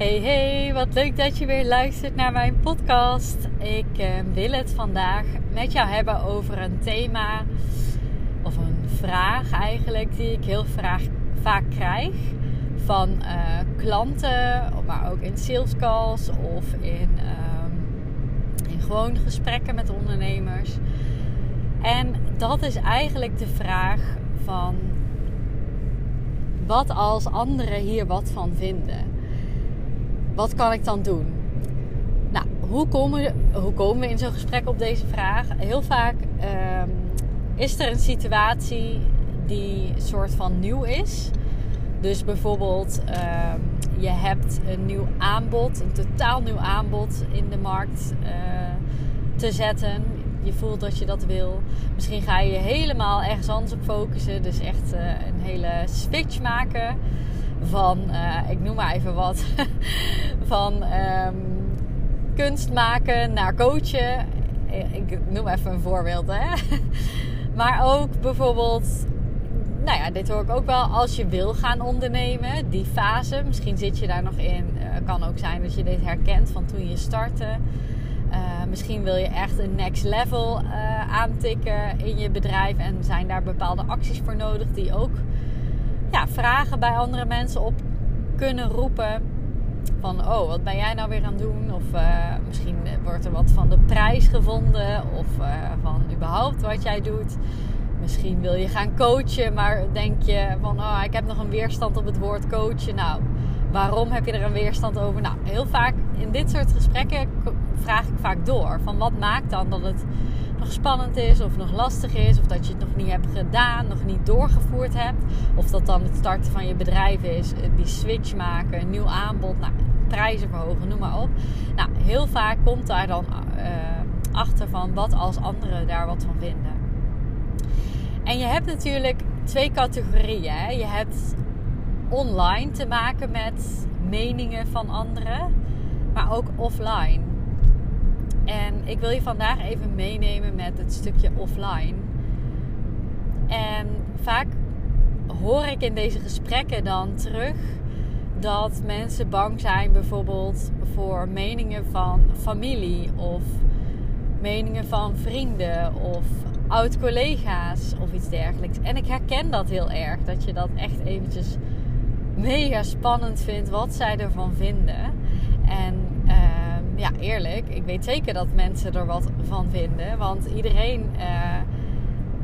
Hey hey, wat leuk dat je weer luistert naar mijn podcast. Ik eh, wil het vandaag met jou hebben over een thema of een vraag eigenlijk die ik heel vaak krijg van uh, klanten, maar ook in sales calls of in, um, in gewoon gesprekken met ondernemers. En dat is eigenlijk de vraag van wat als anderen hier wat van vinden wat kan ik dan doen? Nou, hoe komen, hoe komen we in zo'n gesprek op deze vraag? Heel vaak ehm, is er een situatie die soort van nieuw is. Dus bijvoorbeeld, ehm, je hebt een nieuw aanbod, een totaal nieuw aanbod in de markt uh, te zetten. Je voelt dat je dat wil. Misschien ga je helemaal ergens anders op focussen. Dus echt uh, een hele switch maken van, uh, ik noem maar even wat, van um, kunst maken naar coachen. Ik noem even een voorbeeld, hè. Maar ook bijvoorbeeld, nou ja, dit hoor ik ook wel, als je wil gaan ondernemen, die fase, misschien zit je daar nog in. Uh, kan ook zijn dat je dit herkent van toen je startte. Misschien wil je echt een next level aantikken in je bedrijf en zijn daar bepaalde acties voor nodig die ook ja, vragen bij andere mensen op kunnen roepen. Van, oh, wat ben jij nou weer aan het doen? Of uh, misschien wordt er wat van de prijs gevonden. Of uh, van überhaupt wat jij doet. Misschien wil je gaan coachen, maar denk je van, oh, ik heb nog een weerstand op het woord coachen. Nou, waarom heb je er een weerstand over? Nou, heel vaak in dit soort gesprekken vraag ik vaak door. Van wat maakt dan dat het nog spannend is of nog lastig is, of dat je het nog niet hebt gedaan, nog niet doorgevoerd hebt, of dat dan het starten van je bedrijf is, eh, die switch maken, een nieuw aanbod, nou, prijzen verhogen, noem maar op. Nou, heel vaak komt daar dan uh, achter van wat als anderen daar wat van vinden. En je hebt natuurlijk twee categorieën. Hè? Je hebt online te maken met meningen van anderen, maar ook offline. En ik wil je vandaag even meenemen met het stukje offline. En vaak hoor ik in deze gesprekken dan terug dat mensen bang zijn bijvoorbeeld voor meningen van familie of meningen van vrienden of oud-collega's of iets dergelijks. En ik herken dat heel erg, dat je dat echt eventjes mega spannend vindt wat zij ervan vinden. En ja, eerlijk, ik weet zeker dat mensen er wat van vinden. Want iedereen uh,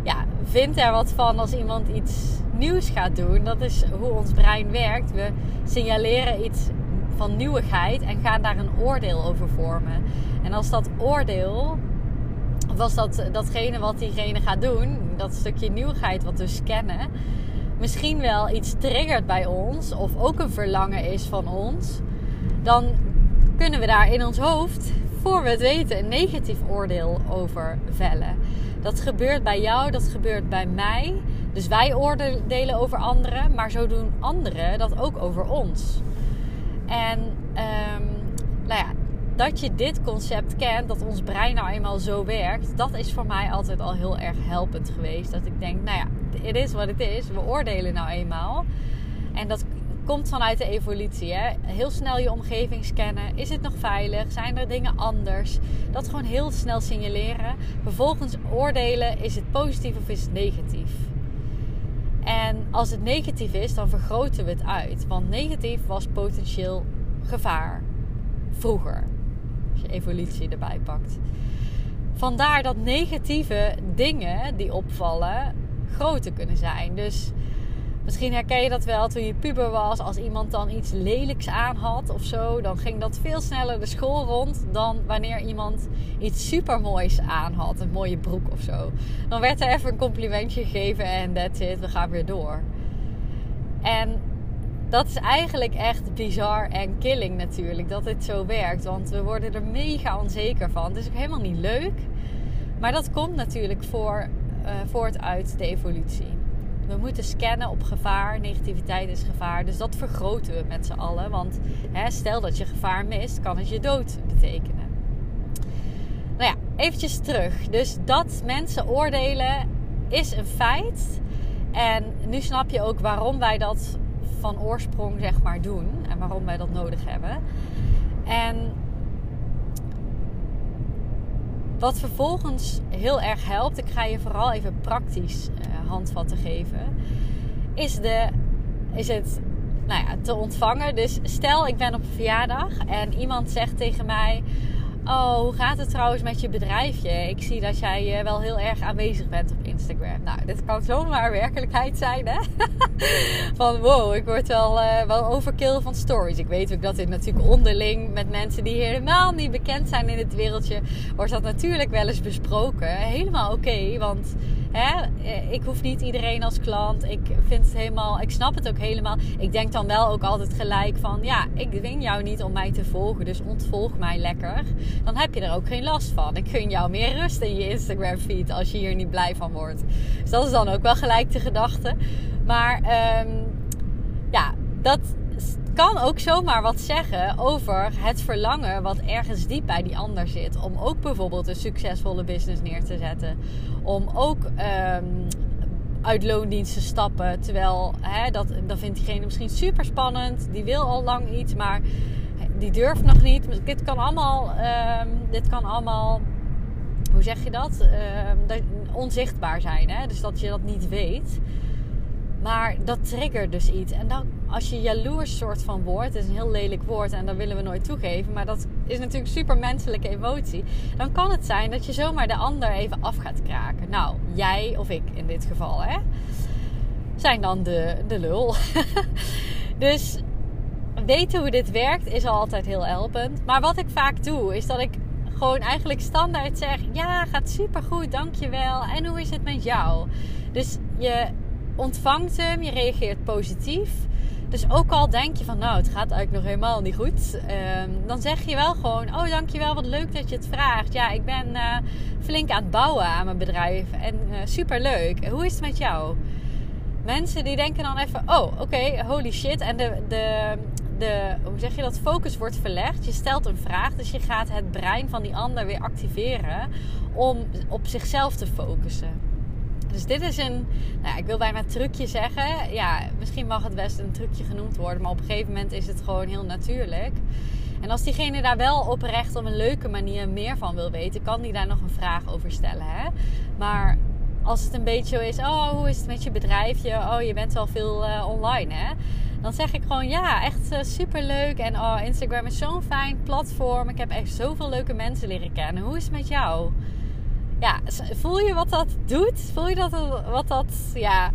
ja, vindt er wat van als iemand iets nieuws gaat doen. Dat is hoe ons brein werkt. We signaleren iets van nieuwigheid en gaan daar een oordeel over vormen. En als dat oordeel, of als dat, datgene wat diegene gaat doen, dat stukje nieuwigheid wat we scannen, misschien wel iets triggert bij ons, of ook een verlangen is van ons, dan kunnen we daar in ons hoofd, voor we het weten, een negatief oordeel over vellen. Dat gebeurt bij jou, dat gebeurt bij mij. Dus wij oordelen over anderen, maar zo doen anderen dat ook over ons. En um, nou ja, dat je dit concept kent, dat ons brein nou eenmaal zo werkt, dat is voor mij altijd al heel erg helpend geweest. Dat ik denk, nou ja, het is wat het is. We oordelen nou eenmaal. En dat komt vanuit de evolutie. Hè? Heel snel je omgeving scannen. Is het nog veilig? Zijn er dingen anders? Dat gewoon heel snel signaleren. Vervolgens oordelen: is het positief of is het negatief? En als het negatief is, dan vergroten we het uit. Want negatief was potentieel gevaar. Vroeger. Als je evolutie erbij pakt. Vandaar dat negatieve dingen die opvallen groter kunnen zijn. Dus Misschien herken je dat wel toen je puber was. Als iemand dan iets lelijks aan had of zo, dan ging dat veel sneller de school rond dan wanneer iemand iets supermoois aan had. Een mooie broek of zo. Dan werd er even een complimentje gegeven en that's it, we gaan weer door. En dat is eigenlijk echt bizar en killing natuurlijk dat dit zo werkt. Want we worden er mega onzeker van. Het is ook helemaal niet leuk. Maar dat komt natuurlijk voor, uh, voort uit de evolutie. We moeten scannen op gevaar. Negativiteit is gevaar. Dus dat vergroten we met z'n allen. Want hè, stel dat je gevaar mist, kan het je dood betekenen. Nou ja, eventjes terug. Dus dat mensen oordelen is een feit. En nu snap je ook waarom wij dat van oorsprong zeg maar doen. En waarom wij dat nodig hebben. En wat vervolgens heel erg helpt, ik ga je vooral even praktisch uh, handvatten geven, is, de, is het nou ja, te ontvangen. Dus stel ik ben op een verjaardag en iemand zegt tegen mij: Oh, hoe gaat het trouwens met je bedrijfje? Ik zie dat jij eh, wel heel erg aanwezig bent op Instagram. Nou, dit kan zomaar werkelijkheid zijn, hè? van wow, ik word wel, uh, wel overkill van stories. Ik weet ook dat dit natuurlijk onderling met mensen die helemaal niet bekend zijn in het wereldje, wordt dat natuurlijk wel eens besproken. Helemaal oké, want eh, ik hoef niet iedereen als klant. Ik vind het helemaal, ik snap het ook helemaal. Ik denk dan wel ook altijd gelijk van, ja, ik dwing jou niet om mij te volgen, dus ontvolg mij lekker dan heb je er ook geen last van. Ik gun jou meer rust in je Instagram feed als je hier niet blij van wordt. Dus dat is dan ook wel gelijk de gedachte. Maar um, ja, dat kan ook zomaar wat zeggen over het verlangen wat ergens diep bij die ander zit. Om ook bijvoorbeeld een succesvolle business neer te zetten. Om ook um, uit loondienst te stappen. Terwijl hè, dat, dat vindt diegene misschien super spannend. Die wil al lang iets, maar die durft nog niet. Dit kan allemaal, um, dit kan allemaal hoe zeg je dat? Uh, onzichtbaar zijn. Hè? Dus dat je dat niet weet. Maar dat triggert dus iets. En dan, als je jaloers soort van wordt, is een heel lelijk woord en dat willen we nooit toegeven. Maar dat is natuurlijk super menselijke emotie. Dan kan het zijn dat je zomaar de ander even af gaat kraken. Nou, jij of ik in dit geval, hè? Zijn dan de, de lul. dus weten hoe dit werkt is al altijd heel helpend. Maar wat ik vaak doe, is dat ik gewoon eigenlijk standaard zeg: Ja, gaat supergoed, dankjewel. En hoe is het met jou? Dus je ontvangt hem, je reageert positief. Dus ook al denk je van, nou, het gaat eigenlijk nog helemaal niet goed. Ehm, dan zeg je wel gewoon, oh, dankjewel, wat leuk dat je het vraagt. Ja, ik ben uh, flink aan het bouwen aan mijn bedrijf. En uh, super leuk. Hoe is het met jou? Mensen die denken dan even, oh, oké, holy shit. En de, de, de, hoe zeg je dat, focus wordt verlegd. Je stelt een vraag, dus je gaat het brein van die ander weer activeren om op zichzelf te focussen. Dus dit is een, nou, ik wil bijna trucje zeggen. Ja, misschien mag het best een trucje genoemd worden, maar op een gegeven moment is het gewoon heel natuurlijk. En als diegene daar wel oprecht op een leuke manier meer van wil weten, kan die daar nog een vraag over stellen. Hè? Maar als het een beetje zo is, oh, hoe is het met je bedrijfje? Oh, je bent wel veel uh, online, hè? Dan zeg ik gewoon ja, echt uh, super leuk. En oh, Instagram is zo'n fijn platform. Ik heb echt zoveel leuke mensen leren kennen. Hoe is het met jou? Ja, voel je wat dat doet? Voel je dat, wat dat, ja,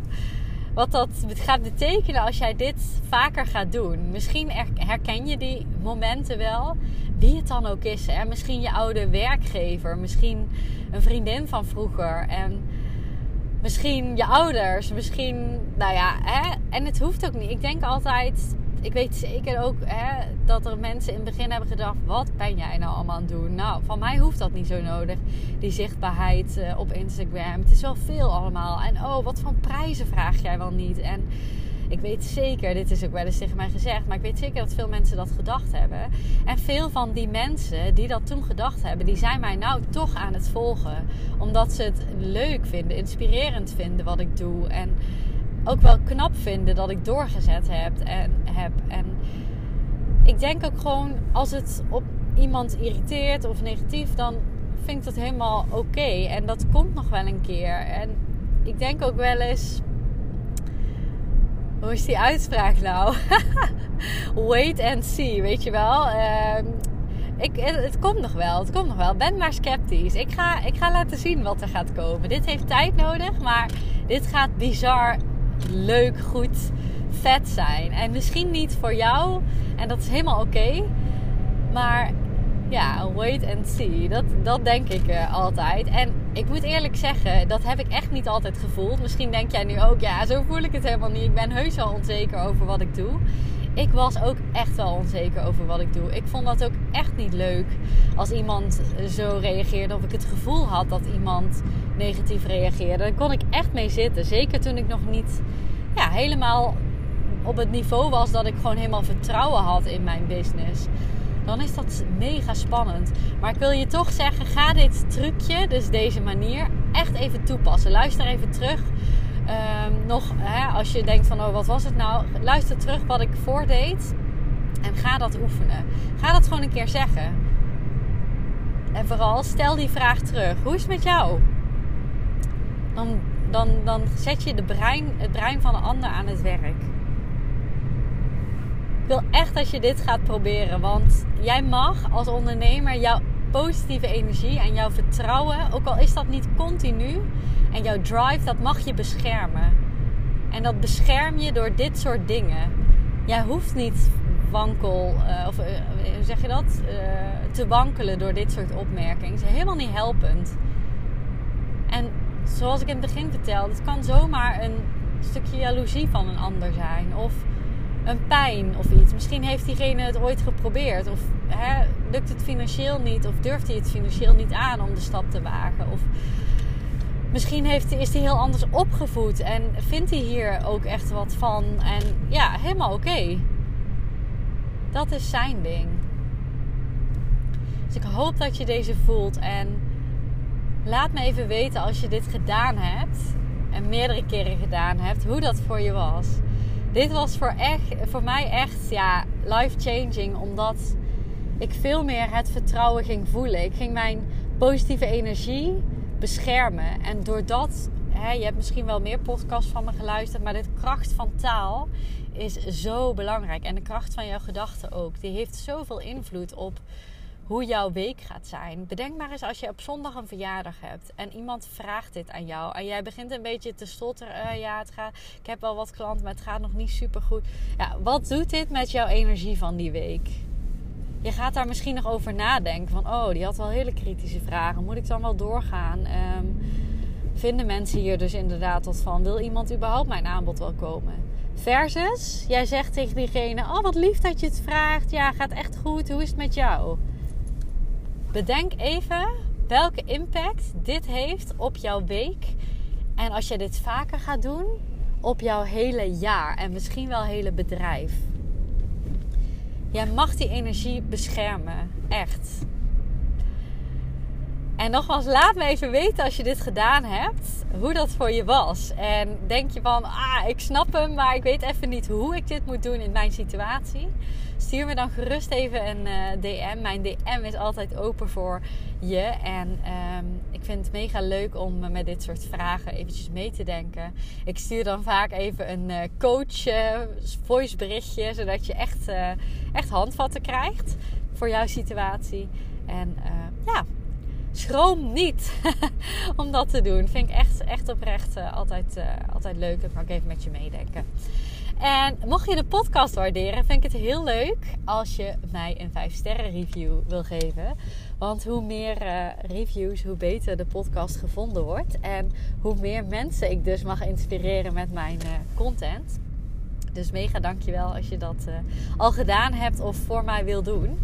wat dat gaat betekenen als jij dit vaker gaat doen? Misschien herken je die momenten wel. Wie het dan ook is. Hè? Misschien je oude werkgever. Misschien een vriendin van vroeger. En Misschien je ouders, misschien, nou ja, hè? en het hoeft ook niet. Ik denk altijd, ik weet zeker ook hè, dat er mensen in het begin hebben gedacht: wat ben jij nou allemaal aan het doen? Nou, van mij hoeft dat niet zo nodig, die zichtbaarheid uh, op Instagram. Het is wel veel allemaal. En oh, wat voor prijzen vraag jij wel niet? En ik weet zeker, dit is ook wel eens tegen mij gezegd, maar ik weet zeker dat veel mensen dat gedacht hebben. En veel van die mensen die dat toen gedacht hebben, die zijn mij nou toch aan het volgen. Omdat ze het leuk vinden, inspirerend vinden wat ik doe. En ook wel knap vinden dat ik doorgezet heb. En, heb. en ik denk ook gewoon, als het op iemand irriteert of negatief, dan vind ik dat helemaal oké. En dat komt nog wel een keer. En ik denk ook wel eens hoe is die uitspraak nou? Wait and see, weet je wel. Uh, ik, het, komt nog wel, het komt nog wel. Ben maar sceptisch. Ik ga, ik ga laten zien wat er gaat komen. Dit heeft tijd nodig, maar dit gaat bizar leuk, goed, vet zijn. En misschien niet voor jou, en dat is helemaal oké. maar ja, wait and see. Dat, dat denk ik uh, altijd. En ik moet eerlijk zeggen, dat heb ik echt niet altijd gevoeld. Misschien denk jij nu ook, ja, zo voel ik het helemaal niet. Ik ben heus wel onzeker over wat ik doe. Ik was ook echt wel onzeker over wat ik doe. Ik vond dat ook echt niet leuk als iemand zo reageerde. Of ik het gevoel had dat iemand negatief reageerde. Daar kon ik echt mee zitten. Zeker toen ik nog niet ja, helemaal op het niveau was dat ik gewoon helemaal vertrouwen had in mijn business dan is dat mega spannend. Maar ik wil je toch zeggen, ga dit trucje, dus deze manier, echt even toepassen. Luister even terug. Ehm, nog, hè, als je denkt van, oh, wat was het nou? Luister terug wat ik voordeed. En ga dat oefenen. Ga dat gewoon een keer zeggen. En vooral, stel die vraag terug. Hoe is het met jou? Dan, dan, dan zet je de brein, het brein van een ander aan het werk wil echt dat je dit gaat proberen. Want jij mag als ondernemer jouw positieve energie en jouw vertrouwen, ook al is dat niet continu, en jouw drive, dat mag je beschermen. En dat bescherm je door dit soort dingen. Jij hoeft niet wankel, uh, of uh, hoe zeg je dat? Uh, te wankelen door dit soort opmerkingen. Ze helemaal niet helpend. En zoals ik in het begin vertelde, het kan zomaar een stukje jaloezie van een ander zijn. Of een pijn of iets. Misschien heeft diegene het ooit geprobeerd. Of hè, lukt het financieel niet. Of durft hij het financieel niet aan om de stap te wagen. Of misschien heeft, is hij heel anders opgevoed. En vindt hij hier ook echt wat van. En ja, helemaal oké. Dat is zijn ding. Dus ik hoop dat je deze voelt. En laat me even weten als je dit gedaan hebt. En meerdere keren gedaan hebt. Hoe dat voor je was dit was voor, echt, voor mij echt ja, life-changing. Omdat ik veel meer het vertrouwen ging voelen. Ik ging mijn positieve energie beschermen. En doordat, hè, je hebt misschien wel meer podcasts van me geluisterd, maar de kracht van taal is zo belangrijk. En de kracht van jouw gedachten ook. Die heeft zoveel invloed op hoe jouw week gaat zijn. Bedenk maar eens als je op zondag een verjaardag hebt en iemand vraagt dit aan jou en jij begint een beetje te stotteren. Uh, ja, het gaat, ik heb wel wat klanten, maar het gaat nog niet super goed. Ja, wat doet dit met jouw energie van die week? Je gaat daar misschien nog over nadenken van, oh, die had wel hele kritische vragen. Moet ik dan wel doorgaan? Ehm, vinden mensen hier dus inderdaad wat van? Wil iemand überhaupt mijn aanbod wel komen? Versus, jij zegt tegen diegene: Oh, wat lief dat je het vraagt. Ja, gaat echt goed. Hoe is het met jou? Bedenk even welke impact dit heeft op jouw week. En als je dit vaker gaat doen, op jouw hele jaar en misschien wel hele bedrijf. Jij mag die energie beschermen. Echt. En nogmaals, laat me even weten als je dit gedaan hebt, hoe dat voor je was. En denk je van, ah, ik snap hem, maar ik weet even niet hoe ik dit moet doen in mijn situatie. Stuur me dan gerust even een eh, DM. Mijn DM is altijd open voor je. En um, ik vind het mega leuk om met dit soort vragen eventjes mee te denken. Ik stuur dan vaak even een uh, coach uh, voice berichtje, zodat je echt, echt handvatten krijgt voor jouw situatie. En ja, schroom niet om dat te doen. Vind ik echt, echt oprecht uh, altijd, uh, altijd leuk. Dat kan ik even met je meedenken. En mocht je de podcast waarderen, vind ik het heel leuk als je mij een 5 sterren review wil geven. Want hoe meer uh, reviews, hoe beter de podcast gevonden wordt. En hoe meer mensen ik dus mag inspireren met mijn content. Dus mega dankjewel als je dat al gedaan hebt of voor mij wil doen.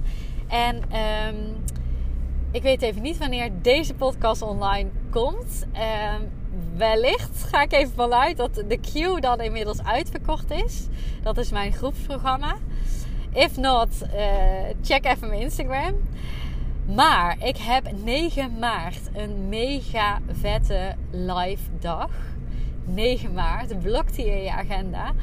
En um, ik weet even niet wanneer deze podcast online komt. Uh, wellicht ga ik even vanuit dat de queue dan inmiddels uitverkocht is. Dat is mijn groepsprogramma. If not, uh, check even mijn Instagram. Maar ik heb 9 maart een mega vette live dag. 9 maart, blok die in je agenda.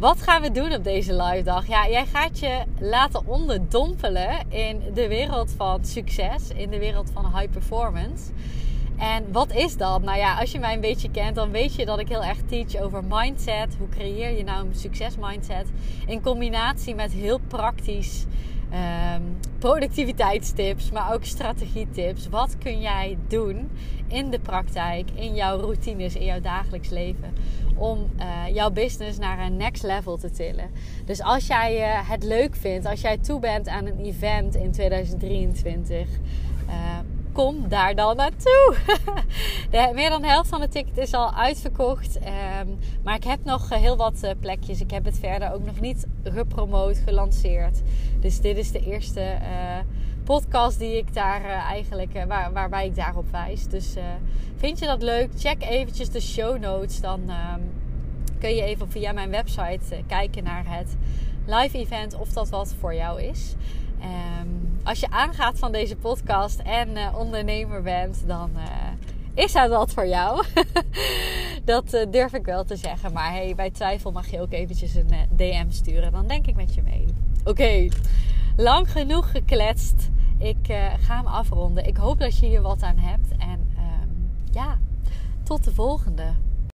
Wat gaan we doen op deze live dag? Ja, jij gaat je laten onderdompelen in de wereld van succes, in de wereld van high performance. En wat is dat? Nou ja, als je mij een beetje kent, dan weet je dat ik heel erg teach over mindset. Hoe creëer je nou een succesmindset? In combinatie met heel praktisch um, productiviteitstips, maar ook strategietips. Wat kun jij doen in de praktijk, in jouw routines, in jouw dagelijks leven? Om uh, jouw business naar een next level te tillen. Dus als jij uh, het leuk vindt, als jij toe bent aan een event in 2023. Uh, kom daar dan naartoe. De, meer dan de helft van de ticket is al uitverkocht. Um, maar ik heb nog heel wat uh, plekjes. Ik heb het verder ook nog niet gepromoot, gelanceerd. Dus dit is de eerste uh, podcast die ik daar eigenlijk, waar, waarbij ik daarop wijs. Dus vind je dat leuk? Check eventjes de show notes. Dan um, kun je even via mijn website kijken naar het live event of dat wat voor jou is. Um, als je aangaat van deze podcast en uh, ondernemer bent, dan uh, is dat wat voor jou. dat uh, durf ik wel te zeggen. Maar hey, bij twijfel mag je ook eventjes een DM sturen. Dan denk ik met je mee. Oké, lang genoeg gekletst. Ik ga hem afronden. Ik hoop dat je hier wat aan hebt. En um, ja, tot de volgende.